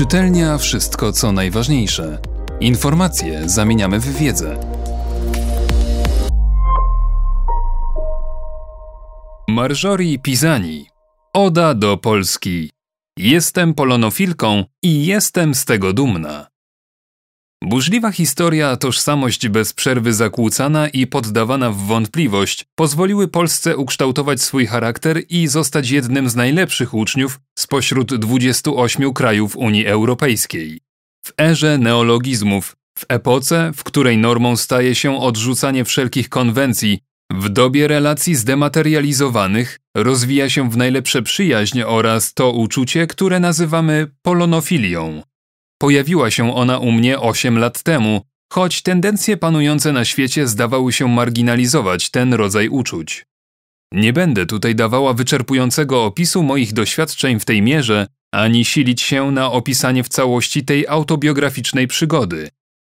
Czytelnia wszystko co najważniejsze. Informacje zamieniamy w wiedzę. Marjorie Pisani. Oda do Polski. Jestem polonofilką i jestem z tego dumna. Burzliwa historia, tożsamość bez przerwy zakłócana i poddawana w wątpliwość pozwoliły Polsce ukształtować swój charakter i zostać jednym z najlepszych uczniów spośród 28 krajów Unii Europejskiej. W erze neologizmów, w epoce, w której normą staje się odrzucanie wszelkich konwencji, w dobie relacji zdematerializowanych rozwija się w najlepsze przyjaźń oraz to uczucie, które nazywamy polonofilią. Pojawiła się ona u mnie 8 lat temu, choć tendencje panujące na świecie zdawały się marginalizować ten rodzaj uczuć. Nie będę tutaj dawała wyczerpującego opisu moich doświadczeń w tej mierze, ani silić się na opisanie w całości tej autobiograficznej przygody.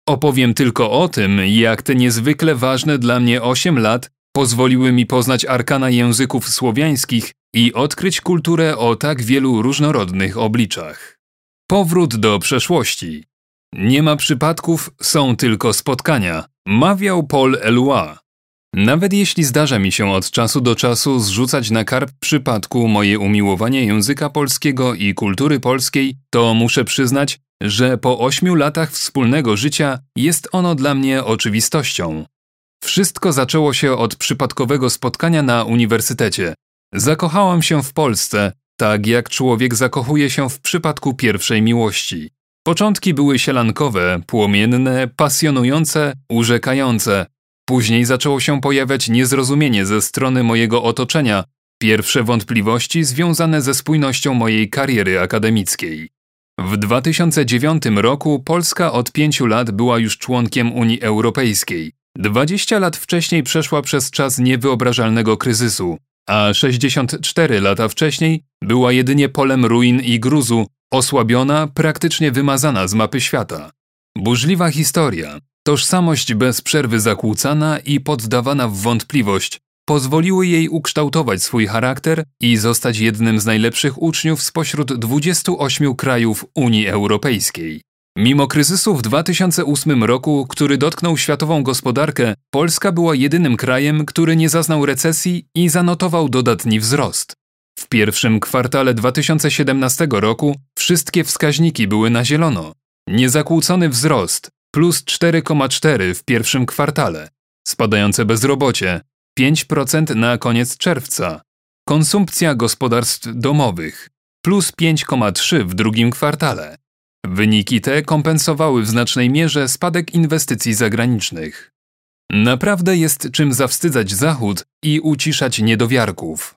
Opowiem tylko o tym, jak te niezwykle ważne dla mnie 8 lat pozwoliły mi poznać arkana języków słowiańskich i odkryć kulturę o tak wielu różnorodnych obliczach. Powrót do przeszłości. Nie ma przypadków, są tylko spotkania, mawiał Paul Eluard. Nawet jeśli zdarza mi się od czasu do czasu zrzucać na karp przypadku moje umiłowanie języka polskiego i kultury polskiej, to muszę przyznać, że po ośmiu latach wspólnego życia jest ono dla mnie oczywistością. Wszystko zaczęło się od przypadkowego spotkania na uniwersytecie. Zakochałam się w Polsce, tak jak człowiek zakochuje się w przypadku pierwszej miłości. Początki były sielankowe, płomienne, pasjonujące, urzekające. Później zaczęło się pojawiać niezrozumienie ze strony mojego otoczenia, pierwsze wątpliwości związane ze spójnością mojej kariery akademickiej. W 2009 roku Polska od pięciu lat była już członkiem Unii Europejskiej. 20 lat wcześniej przeszła przez czas niewyobrażalnego kryzysu, a 64 lata wcześniej była jedynie polem ruin i gruzu, osłabiona, praktycznie wymazana z mapy świata. Burzliwa historia, tożsamość bez przerwy zakłócana i poddawana w wątpliwość, pozwoliły jej ukształtować swój charakter i zostać jednym z najlepszych uczniów spośród 28 krajów Unii Europejskiej. Mimo kryzysu w 2008 roku, który dotknął światową gospodarkę, Polska była jedynym krajem, który nie zaznał recesji i zanotował dodatni wzrost. W pierwszym kwartale 2017 roku wszystkie wskaźniki były na zielono. Niezakłócony wzrost plus 4,4 w pierwszym kwartale, spadające bezrobocie 5% na koniec czerwca, konsumpcja gospodarstw domowych plus 5,3 w drugim kwartale. Wyniki te kompensowały w znacznej mierze spadek inwestycji zagranicznych. Naprawdę jest czym zawstydzać Zachód i uciszać niedowiarków.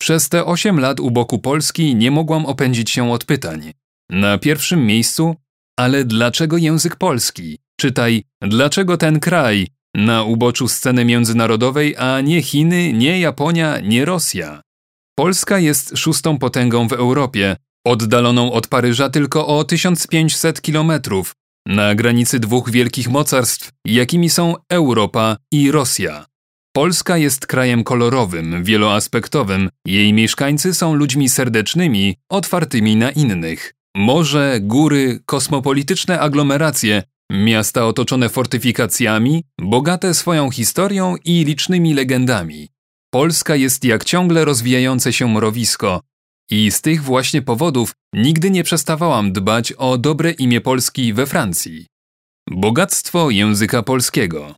Przez te 8 lat u boku Polski nie mogłam opędzić się od pytań. Na pierwszym miejscu, ale dlaczego język polski? Czytaj, dlaczego ten kraj? Na uboczu sceny międzynarodowej, a nie Chiny, nie Japonia, nie Rosja. Polska jest szóstą potęgą w Europie, oddaloną od Paryża tylko o 1500 kilometrów, na granicy dwóch wielkich mocarstw, jakimi są Europa i Rosja. Polska jest krajem kolorowym, wieloaspektowym. Jej mieszkańcy są ludźmi serdecznymi, otwartymi na innych. Morze, góry, kosmopolityczne aglomeracje, miasta otoczone fortyfikacjami, bogate swoją historią i licznymi legendami. Polska jest jak ciągle rozwijające się mrowisko, i z tych właśnie powodów nigdy nie przestawałam dbać o dobre imię Polski we Francji. Bogactwo języka polskiego.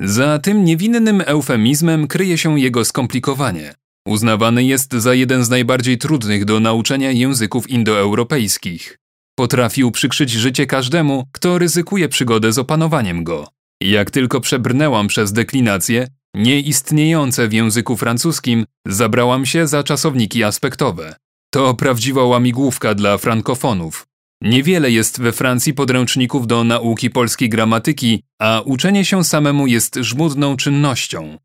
Za tym niewinnym eufemizmem kryje się jego skomplikowanie. Uznawany jest za jeden z najbardziej trudnych do nauczenia języków indoeuropejskich. Potrafił przykrzyć życie każdemu, kto ryzykuje przygodę z opanowaniem go. Jak tylko przebrnęłam przez deklinację, nieistniejące w języku francuskim, zabrałam się za czasowniki aspektowe. To prawdziwa łamigłówka dla frankofonów. Niewiele jest we Francji podręczników do nauki polskiej gramatyki, a uczenie się samemu jest żmudną czynnością.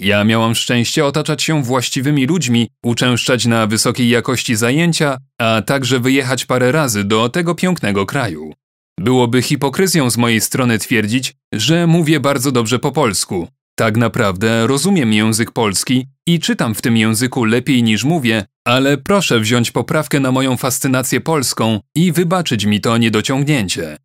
Ja miałam szczęście otaczać się właściwymi ludźmi, uczęszczać na wysokiej jakości zajęcia, a także wyjechać parę razy do tego pięknego kraju. Byłoby hipokryzją z mojej strony twierdzić, że mówię bardzo dobrze po polsku. Tak naprawdę rozumiem język polski i czytam w tym języku lepiej niż mówię, ale proszę wziąć poprawkę na moją fascynację polską i wybaczyć mi to niedociągnięcie.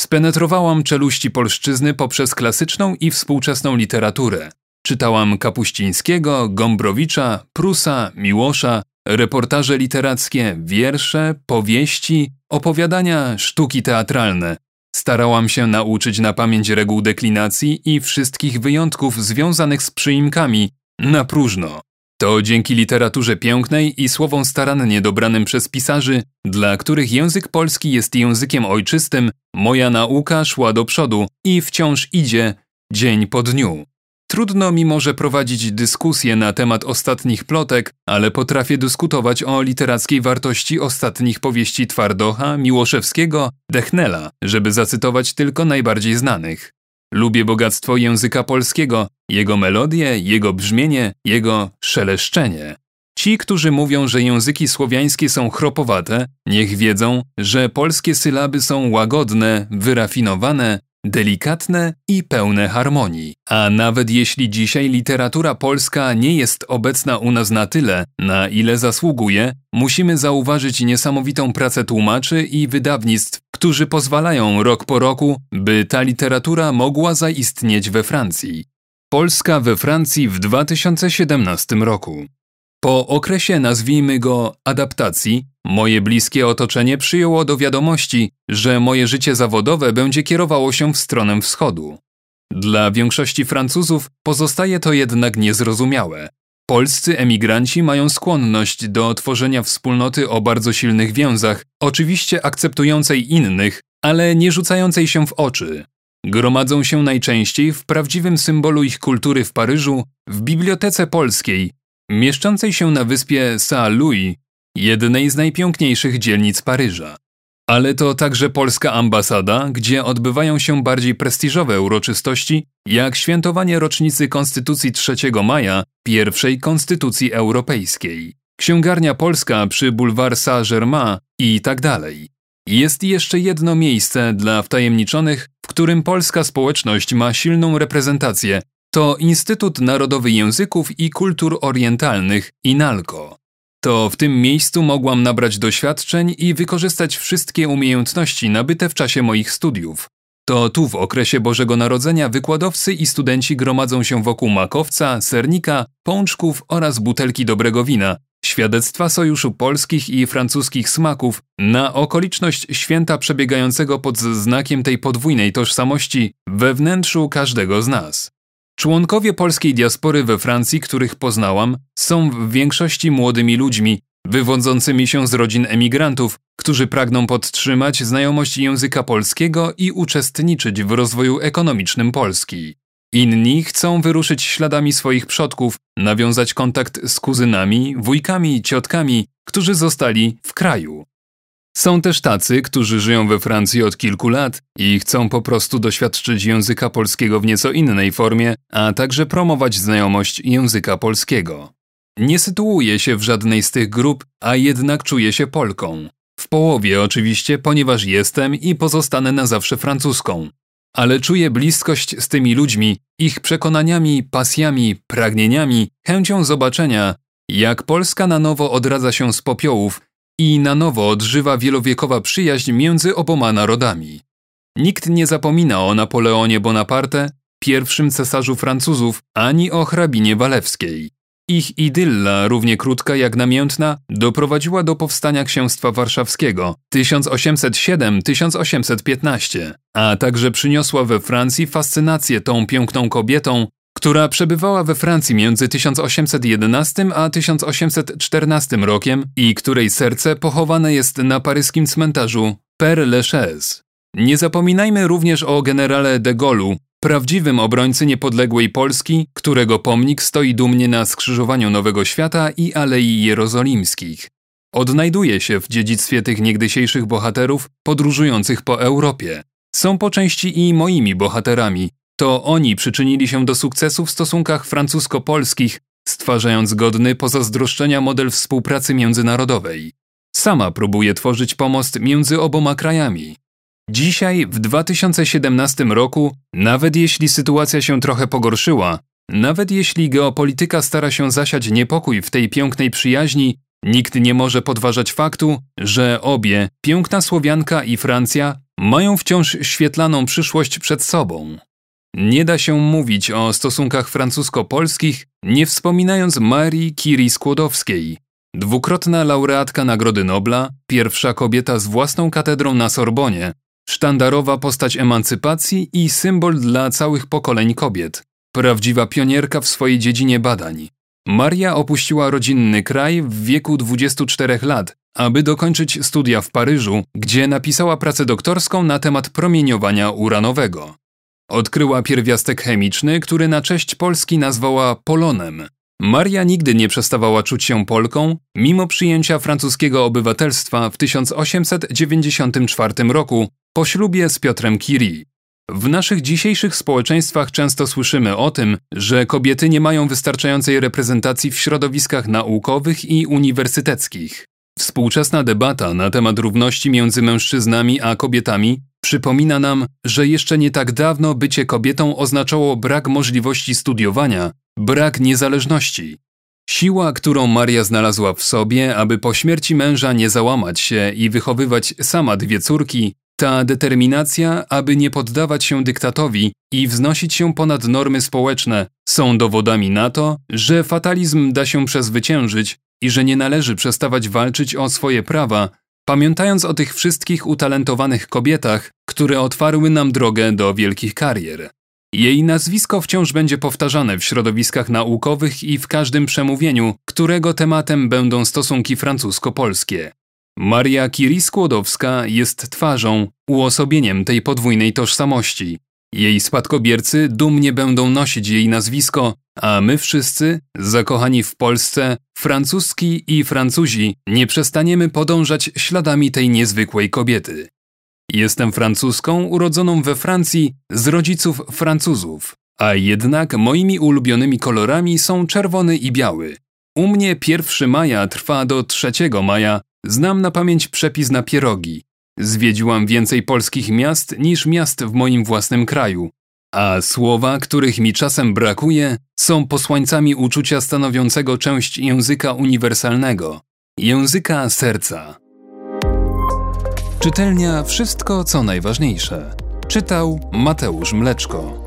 Spenetrowałam czeluści polszczyzny poprzez klasyczną i współczesną literaturę. Czytałam Kapuścińskiego, Gombrowicza, Prusa, Miłosza, reportaże literackie, wiersze, powieści, opowiadania, sztuki teatralne. Starałam się nauczyć na pamięć reguł deklinacji i wszystkich wyjątków związanych z przyimkami, na próżno. To dzięki literaturze pięknej i słowom starannie dobranym przez pisarzy, dla których język polski jest językiem ojczystym, moja nauka szła do przodu i wciąż idzie dzień po dniu. Trudno mi może prowadzić dyskusję na temat ostatnich plotek, ale potrafię dyskutować o literackiej wartości ostatnich powieści Twardocha, Miłoszewskiego, Dechnela, żeby zacytować tylko najbardziej znanych. Lubię bogactwo języka polskiego, jego melodię, jego brzmienie, jego szeleszczenie. Ci, którzy mówią, że języki słowiańskie są chropowate, niech wiedzą, że polskie sylaby są łagodne, wyrafinowane, delikatne i pełne harmonii. A nawet jeśli dzisiaj literatura polska nie jest obecna u nas na tyle, na ile zasługuje, musimy zauważyć niesamowitą pracę tłumaczy i wydawnictw, którzy pozwalają rok po roku, by ta literatura mogła zaistnieć we Francji. Polska we Francji w 2017 roku. Po okresie, nazwijmy go adaptacji, moje bliskie otoczenie przyjęło do wiadomości, że moje życie zawodowe będzie kierowało się w stronę wschodu. Dla większości Francuzów pozostaje to jednak niezrozumiałe. Polscy emigranci mają skłonność do tworzenia wspólnoty o bardzo silnych więzach, oczywiście akceptującej innych, ale nie rzucającej się w oczy. Gromadzą się najczęściej w prawdziwym symbolu ich kultury w Paryżu, w Bibliotece Polskiej, mieszczącej się na wyspie Saint-Louis, jednej z najpiękniejszych dzielnic Paryża. Ale to także polska ambasada, gdzie odbywają się bardziej prestiżowe uroczystości, jak świętowanie rocznicy Konstytucji 3 maja, pierwszej Konstytucji Europejskiej, księgarnia polska przy Boulevard Saint-Germain i tak dalej. Jest jeszcze jedno miejsce dla wtajemniczonych, w którym polska społeczność ma silną reprezentację, to Instytut Narodowy Języków i Kultur Orientalnych INALCO. To w tym miejscu mogłam nabrać doświadczeń i wykorzystać wszystkie umiejętności nabyte w czasie moich studiów. To tu w okresie Bożego Narodzenia wykładowcy i studenci gromadzą się wokół makowca, sernika, pączków oraz butelki dobrego wina, świadectwa sojuszu polskich i francuskich smaków na okoliczność święta przebiegającego pod znakiem tej podwójnej tożsamości we wnętrzu każdego z nas. Członkowie polskiej diaspory we Francji, których poznałam, są w większości młodymi ludźmi, wywodzącymi się z rodzin emigrantów, którzy pragną podtrzymać znajomość języka polskiego i uczestniczyć w rozwoju ekonomicznym Polski. Inni chcą wyruszyć śladami swoich przodków, nawiązać kontakt z kuzynami, wujkami, ciotkami, którzy zostali w kraju. Są też tacy, którzy żyją we Francji od kilku lat i chcą po prostu doświadczyć języka polskiego w nieco innej formie, a także promować znajomość języka polskiego. Nie sytuuję się w żadnej z tych grup, a jednak czuję się Polką. W połowie oczywiście, ponieważ jestem i pozostanę na zawsze francuską. Ale czuję bliskość z tymi ludźmi, ich przekonaniami, pasjami, pragnieniami, chęcią zobaczenia, jak Polska na nowo odradza się z popiołów i na nowo odżywa wielowiekowa przyjaźń między oboma narodami. Nikt nie zapomina o Napoleonie Bonaparte, pierwszym cesarzu Francuzów, ani o hrabinie Walewskiej. Ich idylla, równie krótka jak namiętna, doprowadziła do powstania Księstwa Warszawskiego 1807-1815, a także przyniosła we Francji fascynację tą piękną kobietą, która przebywała we Francji między 1811 a 1814 rokiem i której serce pochowane jest na paryskim cmentarzu Père Lachaise. Nie zapominajmy również o generale de Gaulle'u, prawdziwym obrońcy niepodległej Polski, którego pomnik stoi dumnie na skrzyżowaniu Nowego Świata i Alei Jerozolimskich. Odnajduje się w dziedzictwie tych niegdysiejszych bohaterów podróżujących po Europie. Są po części i moimi bohaterami, to oni przyczynili się do sukcesu w stosunkach francusko-polskich, stwarzając godny pozazdroszczenia model współpracy międzynarodowej. Sama próbuje tworzyć pomost między oboma krajami. Dzisiaj, w 2017 roku, nawet jeśli sytuacja się trochę pogorszyła, Nawet jeśli geopolityka stara się zasiać niepokój w tej pięknej przyjaźni, nikt nie może podważać faktu, że obie, piękna Słowianka i Francja, mają wciąż świetlaną przyszłość przed sobą. Nie da się mówić o stosunkach francusko-polskich, nie wspominając Marii Curie Skłodowskiej, dwukrotna laureatka Nagrody Nobla, pierwsza kobieta z własną katedrą na Sorbonie, sztandarowa postać emancypacji i symbol dla całych pokoleń kobiet, prawdziwa pionierka w swojej dziedzinie badań. Maria opuściła rodzinny kraj w wieku 24 lat, aby dokończyć studia w Paryżu, gdzie napisała pracę doktorską na temat promieniowania uranowego. Odkryła pierwiastek chemiczny, który na cześć Polski nazwała polonem. Maria nigdy nie przestawała czuć się Polką, mimo przyjęcia francuskiego obywatelstwa w 1894 roku po ślubie z Piotrem Curie. W naszych dzisiejszych społeczeństwach często słyszymy o tym, że kobiety nie mają wystarczającej reprezentacji w środowiskach naukowych i uniwersyteckich. Współczesna debata na temat równości między mężczyznami a kobietami przypomina nam, że jeszcze nie tak dawno bycie kobietą oznaczało brak możliwości studiowania, brak niezależności. Siła, którą Maria znalazła w sobie, aby po śmierci męża nie załamać się i wychowywać sama dwie córki, ta determinacja, aby nie poddawać się dyktatowi i wznosić się ponad normy społeczne, są dowodami na to, że fatalizm da się przezwyciężyć i że nie należy przestawać walczyć o swoje prawa, pamiętając o tych wszystkich utalentowanych kobietach, które otwarły nam drogę do wielkich karier. Jej nazwisko wciąż będzie powtarzane w środowiskach naukowych i w każdym przemówieniu, którego tematem będą stosunki francusko-polskie. Maria Curie-Skłodowska jest twarzą, uosobieniem tej podwójnej tożsamości. Jej spadkobiercy dumnie będą nosić jej nazwisko, a my wszyscy, zakochani w Polsce, francuski i Francuzi, nie przestaniemy podążać śladami tej niezwykłej kobiety. Jestem francuską urodzoną we Francji z rodziców Francuzów, a jednak moimi ulubionymi kolorami są czerwony i biały. U mnie 1 maja trwa do 3 maja, znam na pamięć przepis na pierogi. Zwiedziłam więcej polskich miast niż miast w moim własnym kraju, a słowa, których mi czasem brakuje, są posłańcami uczucia stanowiącego część języka uniwersalnego języka serca. Czytelnia Wszystko co najważniejsze. Czytał Mateusz Mleczko.